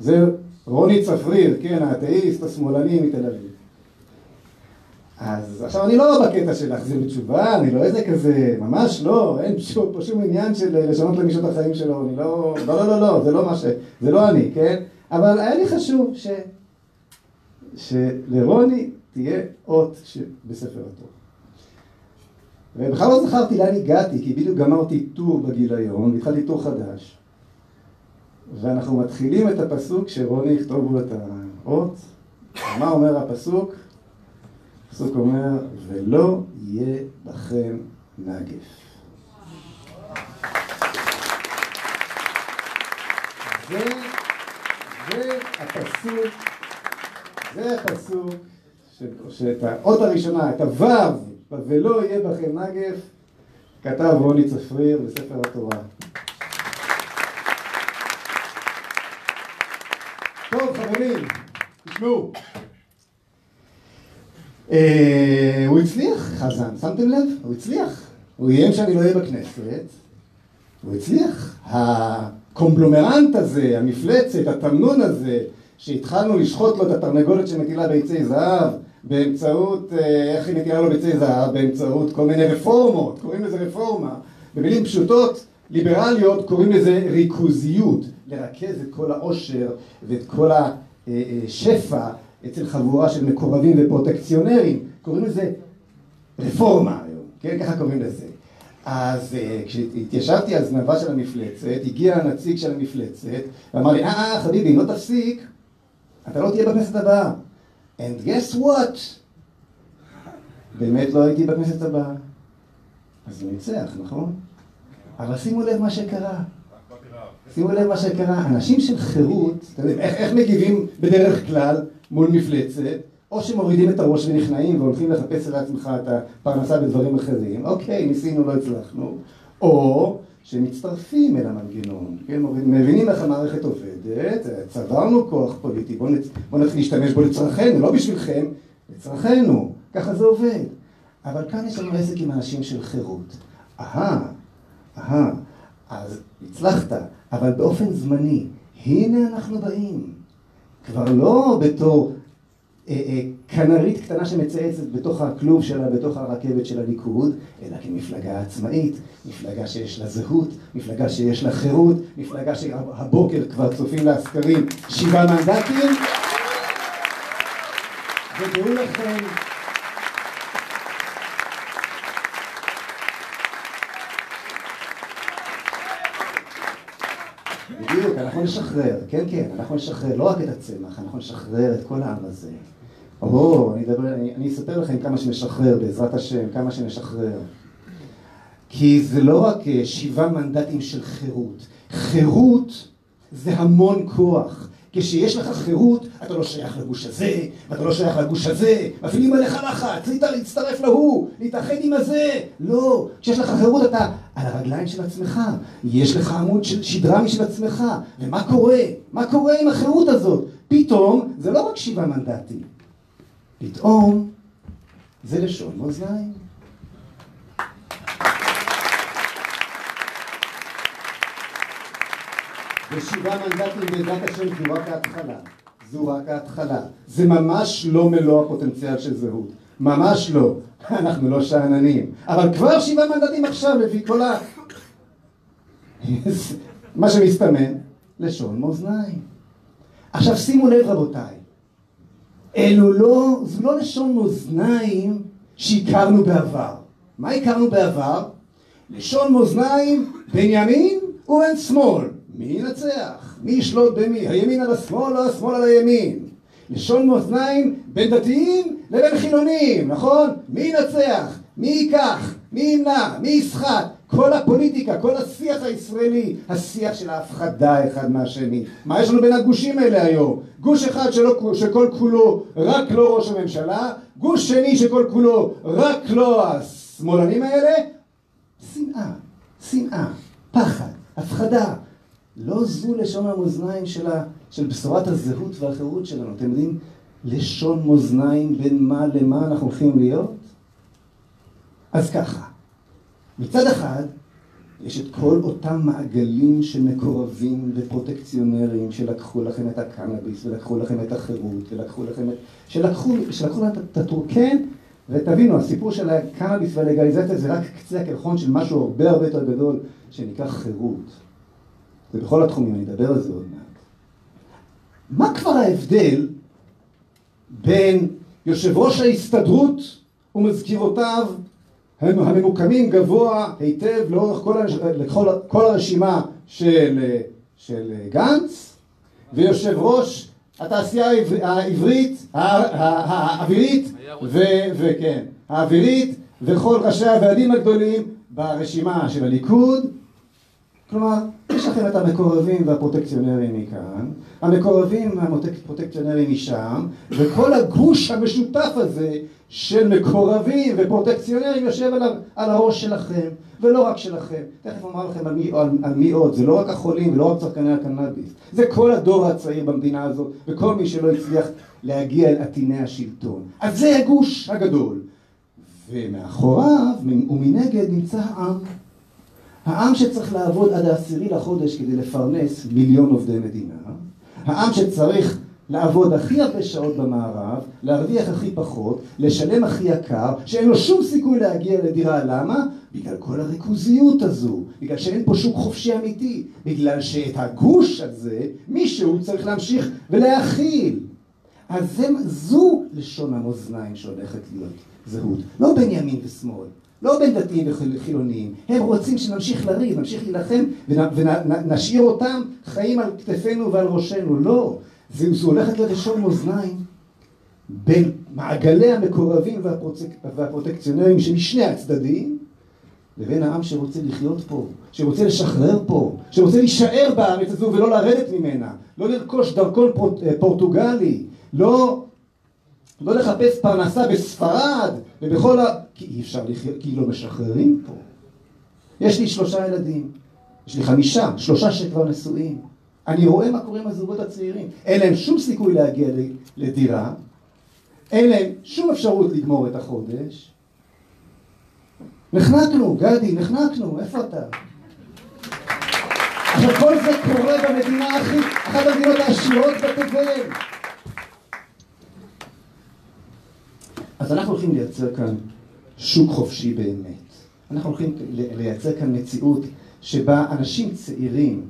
זה רוני צפריר, כן, האתאיסט השמאלני מתל אביב. אז עכשיו אני לא בקטע של להחזיר בתשובה, אני לא איזה כזה, ממש לא, אין שום, פה שום עניין של לשנות למישהו את החיים שלו, אני לא, לא, לא, לא, לא, זה לא מה ש... זה לא אני, כן? אבל היה לי חשוב ש... שלרוני תהיה אות ש... בספר התורה. ובכלל לא זכרתי לאן הגעתי, כי בדיוק גמרתי טור בגיליון, והתחלתי טור חדש. ואנחנו מתחילים את הפסוק שרוני יכתוב בו את האות. מה אומר הפסוק? הפסוק אומר, ולא יהיה בכם נגף. זה, זה הפסוק, זה הפסוק, שאת האות הראשונה, את הוו, ולא יהיה בכם נגף, כתב רוני צפריר בספר התורה. טוב חברים, תשמעו. אה, הוא הצליח, חזן, שמתם לב? הוא הצליח. הוא איים שאני לא אהיה בכנסת. הוא הצליח. הקומבלומרנט הזה, המפלצת, התמנון הזה, שהתחלנו לשחוט לו את התרנגולת שמטילה ביצי זהב באמצעות, אה, איך היא מטילה לו ביצי זהב? באמצעות כל מיני רפורמות, קוראים לזה רפורמה. במילים פשוטות, ליברליות, קוראים לזה ריכוזיות. לרכז את כל העושר ואת כל השפע אצל חבורה של מקורבים ופרוטקציונרים, קוראים לזה רפורמה היום, כן? ככה קוראים לזה. אז כשהתיישבתי על זנבה של המפלצת, הגיע הנציג של המפלצת ואמר לי, אה, אה, חביבי, אם לא תפסיק, אתה לא תהיה בכנסת הבאה. And guess what? באמת לא הייתי בכנסת הבאה. אז הוא ניצח, נכון? אבל שימו לב מה שקרה. שימו לב מה שקרה, אנשים של חירות, אתה יודע, איך, איך מגיבים בדרך כלל מול מפלצת, או שמורידים את הראש ונכנעים והולכים לחפש לעצמך את הפרנסה בדברים אחרים, אוקיי, ניסינו, לא הצלחנו, או שמצטרפים אל המנגנון, כן, מבינים איך המערכת עובדת, צברנו כוח פוליטי, בואו נצ... בוא נתחיל להשתמש בו לצרכנו, לא בשבילכם, לצרכנו, ככה זה עובד. אבל כאן יש לנו עסק עם אנשים של חירות. אהה, אהה, אז הצלחת, אבל באופן זמני. הנה אנחנו באים. כבר לא בתור אה, אה, כנרית קטנה שמצייצת בתוך הכלוב שלה, בתוך הרכבת של הליכוד, אלא כמפלגה עצמאית, מפלגה שיש לה זהות, מפלגה שיש לה חירות, מפלגה שהבוקר כבר צופים לה סקרים שבעה מנדטים. ודעו לכם, בדיוק, אנחנו נשחרר, כן כן, אנחנו נשחרר לא רק את הצמח, אנחנו נשחרר את כל העם הזה. או, אני, אדבר, אני, אני אספר לכם כמה שנשחרר, בעזרת השם, כמה שנשחרר. כי זה לא רק אה, שבעה מנדטים של חירות. חירות זה המון כוח. כשיש לך חירות, אתה לא שייך לגוש הזה, ואתה לא שייך לגוש הזה, מפעילים עליך לחץ, להצטרף להוא, להתאחד עם הזה. לא, כשיש לך חירות אתה על הרגליים של עצמך, יש לך עמוד של שדרה משל עצמך. ומה קורה? מה קורה עם החירות הזאת? פתאום זה לא רק שבעה מנדטים, פתאום זה לשון מאזניים. ושבעה מנדטים בעזרת השם זו רק ההתחלה. זו רק ההתחלה. זה ממש לא מלוא הפוטנציאל של זהות. ממש לא. אנחנו לא שאננים. אבל כבר שבעה מנדטים עכשיו לפי כל ה... מה שמסתמן, לשון מאזניים. עכשיו שימו לב רבותיי, אלו לא, זו לא לשון מאזניים שהכרנו בעבר. מה הכרנו בעבר? לשון מאזניים בין ימין ובין שמאל. מי ינצח? מי ישלוט במי? הימין על השמאל או השמאל על הימין? לשון מאזניים בין דתיים לבין חילונים, נכון? מי ינצח? מי ייקח? מי ימנע? מי יסחט? כל הפוליטיקה, כל השיח הישראלי, השיח של ההפחדה אחד מהשני. מה יש לנו בין הגושים האלה היום? גוש אחד שלא, שכל כולו רק לא ראש הממשלה, גוש שני שכל כולו רק לא השמאלנים האלה, שנאה, שנאה, פחד, הפחדה. לא זו לשון המאזניים של, ה, של בשורת הזהות והחירות שלנו. אתם יודעים לשון מאזניים בין מה למה אנחנו הולכים להיות? אז ככה, מצד אחד, יש את כל אותם מעגלים של מקורבים ופרוטקציונרים שלקחו לכם את הקנאביס ולקחו לכם את החירות ולקחו לכם את... שלקחו, שלקחו לכם את הטורקן ותבינו, הסיפור של הקנאביס והלגליזציה זה רק קצה הקרחון של משהו הרבה הרבה יותר גדול שנקרא חירות. זה בכל התחומים, אני אדבר על זה עוד מעט. מה כבר ההבדל בין יושב ראש ההסתדרות ומזכירותיו הממוקמים גבוה היטב לאורך כל, לכל, כל הרשימה של, של גנץ ויושב ראש התעשייה העברית, האווירית, וכן, האווירית וכל ראשי הוועדים הגדולים ברשימה של הליכוד. כלומר, יש לכם את המקורבים והפרוטקציונרים מכאן, המקורבים והפרוטקציונרים משם, וכל הגוש המשותף הזה של מקורבים ופרוטקציונרים יושב על, על הראש שלכם, ולא רק שלכם. תכף אומר לכם על מי, על, על מי עוד, זה לא רק החולים ולא רק צרכני הקנאביס, זה כל הדור הצעיר במדינה הזאת, וכל מי שלא הצליח להגיע אל עטיני השלטון. אז זה הגוש הגדול. ומאחוריו ומנגד נמצא העם. העם שצריך לעבוד עד העשירי לחודש כדי לפרנס מיליון עובדי מדינה, העם שצריך לעבוד הכי הרבה שעות במערב, להרוויח הכי פחות, לשלם הכי יקר, שאין לו שום סיכוי להגיע לדירה, למה? בגלל כל הריכוזיות הזו, בגלל שאין פה שוק חופשי אמיתי, בגלל שאת הגוש הזה מישהו צריך להמשיך ולהכיל. אז זה, זו לשון המאזניים שהולכת להיות זהות, לא בין ימין ושמאל. לא בין דתיים וחילוניים, הם רוצים שנמשיך לריב, נמשיך להילחם ונשאיר אותם חיים על כתפינו ועל ראשנו, לא, זה, זה הולכת לראשון מאזניים בין מעגלי המקורבים והפרוטק, והפרוטקציונרים שמשני הצדדים לבין העם שרוצה לחיות פה, שרוצה לשחרר פה, שרוצה להישאר בארץ הזו ולא לרדת ממנה, לא לרכוש דרכון פורטוגלי, לא לא לחפש פרנסה בספרד ובכל ה... כי אי אפשר לחיות, כי לא משחררים פה. יש לי שלושה ילדים, יש לי חמישה, שלושה שכבר נשואים. אני רואה מה קורה עם הזוגות הצעירים. אין להם שום סיכוי להגיע לדירה, אין להם שום אפשרות לגמור את החודש. נחנקנו, גדי, נחנקנו, איפה אתה? עכשיו כל זה קורה במדינה הכי, אחת המדינות העשירות בתבל. אז אנחנו הולכים לייצר כאן שוק חופשי באמת. אנחנו הולכים לייצר כאן מציאות שבה אנשים צעירים,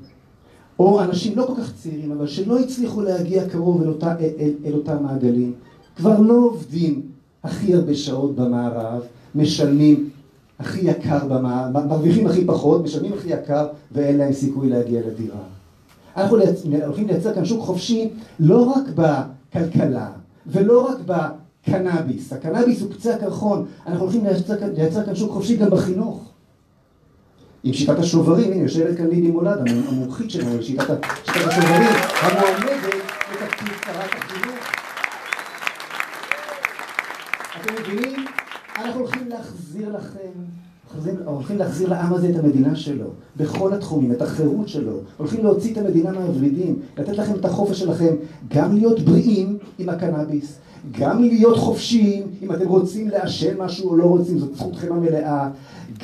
או אנשים לא כל כך צעירים, אבל שלא הצליחו להגיע קרוב אל, אותה, אל, אל אותם מעגלים, כבר לא עובדים הכי הרבה שעות במערב, משלמים הכי יקר במערב, מרוויחים הכי פחות, משלמים הכי יקר, ואין להם סיכוי להגיע לדירה. אנחנו הולכים לייצר כאן שוק חופשי לא רק בכלכלה, ולא רק בקנאביס. הקנאביס הוא קצה הקרחון, אנחנו הולכים לייצר, לייצר כאן שוק חופשי גם בחינוך. עם שיטת השוברים, הנה יושבת כאן לידי מולד, המומחית שלנו לשיטת השוברים, המועמדת לתפקיד שרת החינוך. אתם מבינים? אנחנו הולכים להחזיר לכם, הולכים להחזיר לעם הזה את המדינה שלו, בכל התחומים, את החירות שלו, הולכים להוציא את המדינה מהוורידים, לתת לכם את החופש שלכם, גם להיות בריאים עם הקנאביס, גם להיות חופשיים, אם אתם רוצים לעשן משהו או לא רוצים, זאת זכותכם המלאה,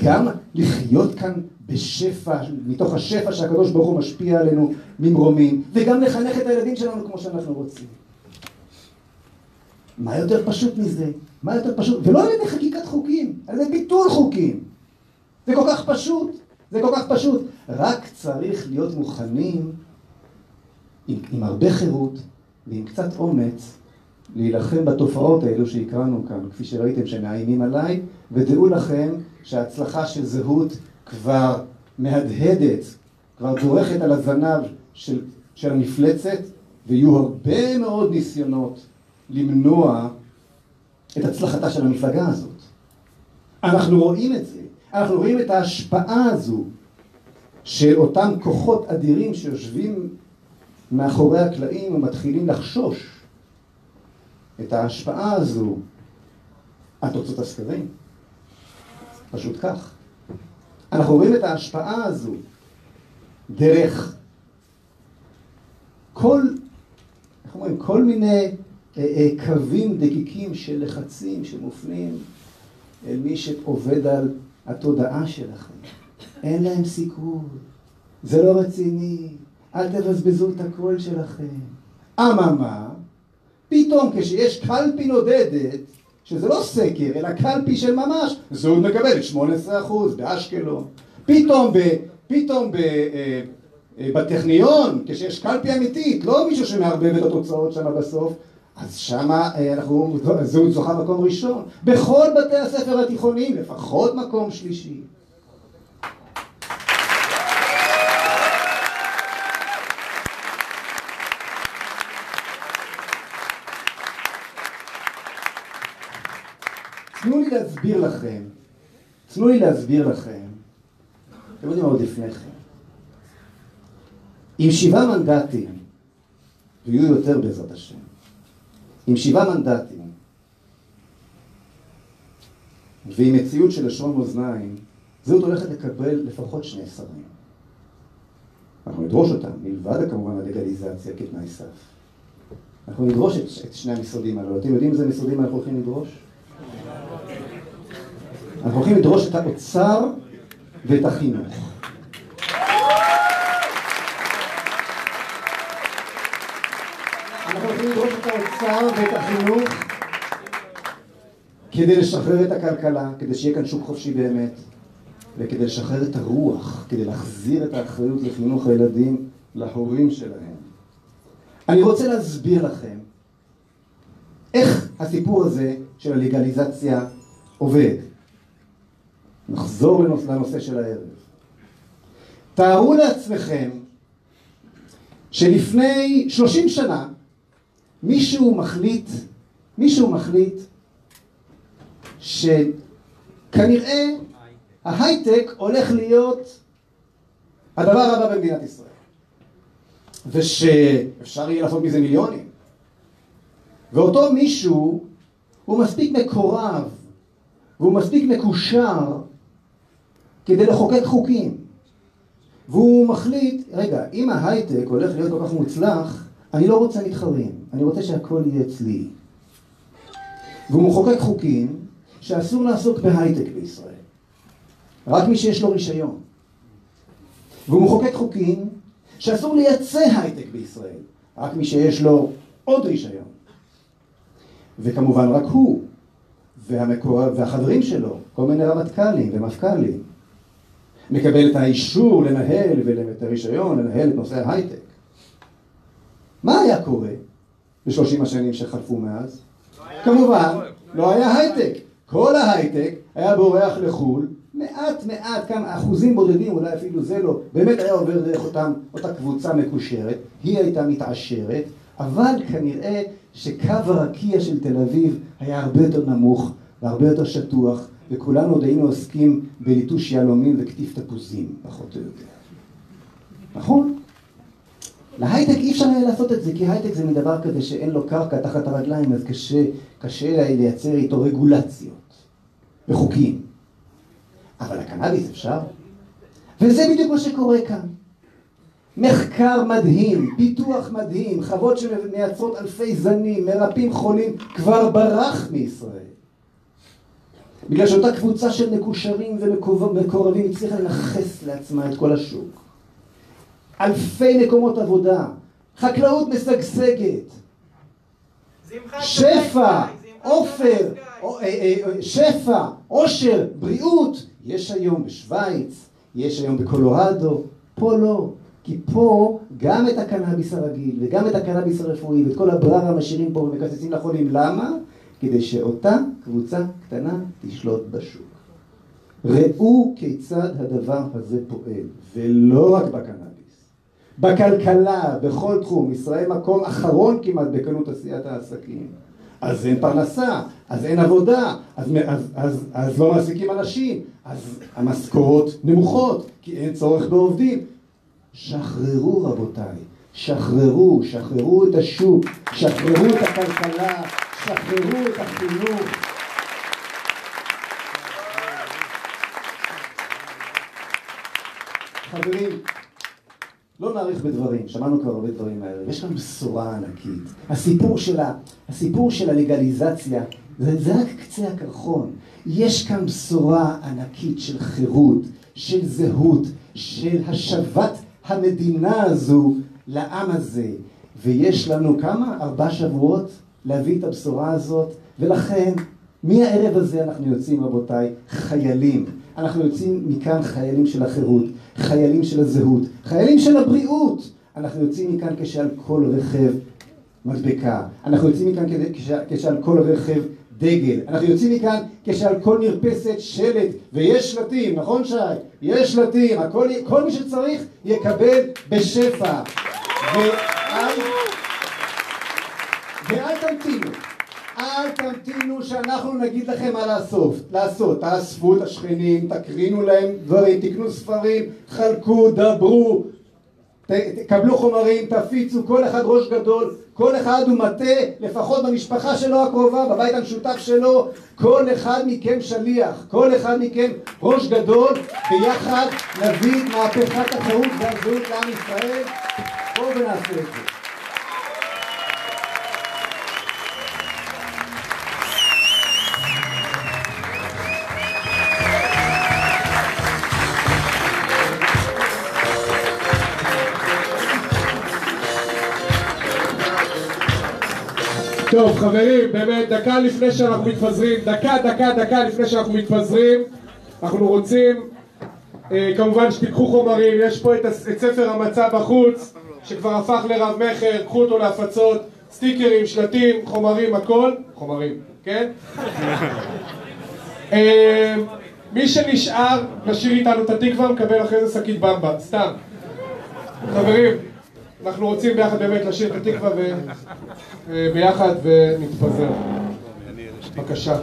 גם לחיות כאן בשפע, מתוך השפע שהקדוש ברוך הוא משפיע עלינו ממרומים, וגם לחנך את הילדים שלנו כמו שאנחנו רוצים. מה יותר פשוט מזה? מה יותר פשוט? ולא על ידי חקיקת חוקים, על ידי ביטול חוקים. זה כל כך פשוט, זה כל כך פשוט. רק צריך להיות מוכנים עם, עם הרבה חירות ועם קצת אומץ להילחם בתופעות האלו שהקראנו כאן, כפי שראיתם שמאיימים עליי, ודעו לכם שההצלחה של זהות כבר מהדהדת, כבר דורכת על הזנב של, של המפלצת, ויהיו הרבה מאוד ניסיונות למנוע את הצלחתה של המפלגה הזאת. אנחנו רואים את זה, אנחנו רואים את ההשפעה הזו של אותם כוחות אדירים שיושבים מאחורי הקלעים ומתחילים לחשוש את ההשפעה הזו על תוצאות הסקרים. פשוט כך. אנחנו רואים את ההשפעה הזו דרך כל, איך אומרים, כל מיני אה, אה, קווים דקיקים של לחצים שמופנים אל מי שעובד על התודעה שלכם. אין להם סיכוי, זה לא רציני, אל תבזבזו את הקול שלכם. אממה, פתאום כשיש קלפי נודדת, שזה לא סקר, אלא קלפי של ממש, זהות מקבלת 18% באשקלון. פתאום, ב, פתאום ב, אה, אה, בטכניון, כשיש קלפי אמיתית, לא מישהו שמערבב את התוצאות שם בסוף, אז שמה אה, אנחנו, זהות זוכה מקום ראשון. בכל בתי הספר התיכוניים לפחות מקום שלישי. תנו לי להסביר לכם, תנו לי להסביר לכם, אתם יודעים מה עוד לפני כן, עם שבעה מנדטים, ויהיו יותר בעזרת השם, עם שבעה מנדטים, ועם מציאות של לשון מאזניים, זהות הולכת לקבל לפחות שני שרים. אנחנו נדרוש אותם, מלבד כמובן הלגליזציה כתנאי סף. אנחנו נדרוש את, את שני המשרדים האלו. אתם יודעים איזה משרדים אנחנו הולכים לדרוש? אנחנו הולכים לדרוש את האוצר ואת החינוך. אנחנו הולכים לדרוש את האוצר ואת החינוך כדי לשחרר את הכלכלה, כדי שיהיה כאן שוק חופשי באמת, וכדי לשחרר את הרוח, כדי להחזיר את האחריות לחינוך הילדים להורים שלהם. אני רוצה להסביר לכם איך הסיפור הזה של הלגליזציה עובד. נחזור לנושא של הערב. תארו לעצמכם שלפני 30 שנה מישהו מחליט, מישהו מחליט שכנראה ההייטק הולך להיות הדבר הבא במדינת ישראל ושאפשר יהיה לעשות מזה מיליונים ואותו מישהו הוא מספיק מקורב והוא מספיק מקושר כדי לחוקק חוקים. והוא מחליט, רגע, אם ההייטק הולך להיות כל כך מוצלח, אני לא רוצה מתחרים, אני רוצה שהכל יהיה אצלי. והוא מחוקק חוקים שאסור לעסוק בהייטק בישראל. רק מי שיש לו רישיון. והוא מחוקק חוקים שאסור לייצא הייטק בישראל. רק מי שיש לו עוד רישיון. וכמובן רק הוא. והמקור... והחברים שלו, כל מיני רמטכ"לים ומפכ"לים. מקבל את האישור לנהל ואת הרישיון לנהל את נושא ההייטק. מה היה קורה בשלושים השנים שחלפו מאז? כמובן, לא היה הייטק. כל ההייטק היה בורח לחו"ל, מעט מעט, כמה אחוזים בודדים, אולי אפילו זה לא, באמת היה עובר דרך אותם, אותה קבוצה מקושרת, היא הייתה מתעשרת, אבל כנראה שקו הרקיע של תל אביב היה הרבה יותר נמוך והרבה יותר שטוח, וכולנו עוד היינו עוסקים בליטוש יהלומים וקטיף תפוזים, פחות או יותר. נכון? להייטק אי אפשר לעשות את זה, כי הייטק זה מדבר כזה שאין לו קרקע תחת הרגליים, אז קשה, קשה לייצר איתו רגולציות וחוקים. אבל הקנאביס אפשר. וזה בדיוק מה שקורה כאן. מחקר מדהים, פיתוח מדהים, חוות שמייצרות אלפי זנים, מרפאים חולים, כבר ברח מישראל. בגלל שאותה קבוצה של מקושרים ומקורבים הצליחה לנכס לעצמה את כל השוק. אלפי מקומות עבודה, חקלאות משגשגת, שפע, עופר, אה, אה, שפע, עושר, בריאות, יש היום בשוויץ, יש היום בקולורדו, פה לא. כי פה גם את הקנאביס הרגיל וגם את הקנאביס הרפואי ואת כל הבררה משאירים פה ומקצצים לחולים. למה? כדי שאותה קבוצה קטנה תשלוט בשוק. ראו כיצד הדבר הזה פועל, ולא רק בקנאביס. בכלכלה, בכל תחום, ישראל מקום אחרון כמעט בקלות עשיית העסקים. אז אין פרנסה, אז אין עבודה, אז, אז, אז, אז לא מעסיקים אנשים, אז המשכורות נמוכות, כי אין צורך בעובדים. שחררו רבותיי, שחררו, שחררו את השוק, שחררו את הכלכלה, שחררו את החינוך. חברים, לא נאריך בדברים, שמענו כבר הרבה דברים הערב, יש כאן בשורה ענקית. הסיפור של, ה, הסיפור של הלגליזציה זה, זה רק קצה הקרחון. יש כאן בשורה ענקית של חירות, של זהות, של השבת המדינה הזו לעם הזה. ויש לנו כמה? ארבע שבועות להביא את הבשורה הזאת, ולכן מהערב הזה אנחנו יוצאים רבותיי חיילים. אנחנו יוצאים מכאן חיילים של החירות, חיילים של הזהות, חיילים של הבריאות. אנחנו יוצאים מכאן כשעל כל רכב מדבקה. אנחנו יוצאים מכאן כשעל כל רכב דגל. אנחנו יוצאים מכאן כשעל כל מרפסת שלט, ויש שלטים, נכון שי? יש שלטים, הכל, כל מי שצריך יקבל בשפע. ואל, ואל אל תמתינו שאנחנו נגיד לכם מה לעשות, לעשות, תאספו את השכנים, תקרינו להם דברים, תקנו ספרים, חלקו, דברו, תקבלו חומרים, תפיצו, כל אחד ראש גדול, כל אחד הוא מטה, לפחות במשפחה שלו הקרובה, בבית המשותף שלו, כל אחד מכם שליח, כל אחד מכם ראש גדול, ביחד נביא מהפכת החירות והזהות לעם ישראל, בואו ונעשה את זה. טוב חברים, באמת דקה לפני שאנחנו מתפזרים, דקה דקה דקה לפני שאנחנו מתפזרים אנחנו רוצים אה, כמובן שתיקחו חומרים, יש פה את, את ספר המצע בחוץ שכבר הפך לרב מכר, קחו אותו להפצות, סטיקרים, שלטים, חומרים, הכל, חומרים, כן? אה, מי שנשאר, נשאיר איתנו את התקווה, מקבל אחרי זה שקית במבה, סתם. חברים, אנחנו רוצים ביחד באמת לשיר את התקווה וביחד ונתפזר. בבקשה.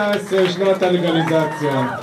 2019, שנת הלגליזציה.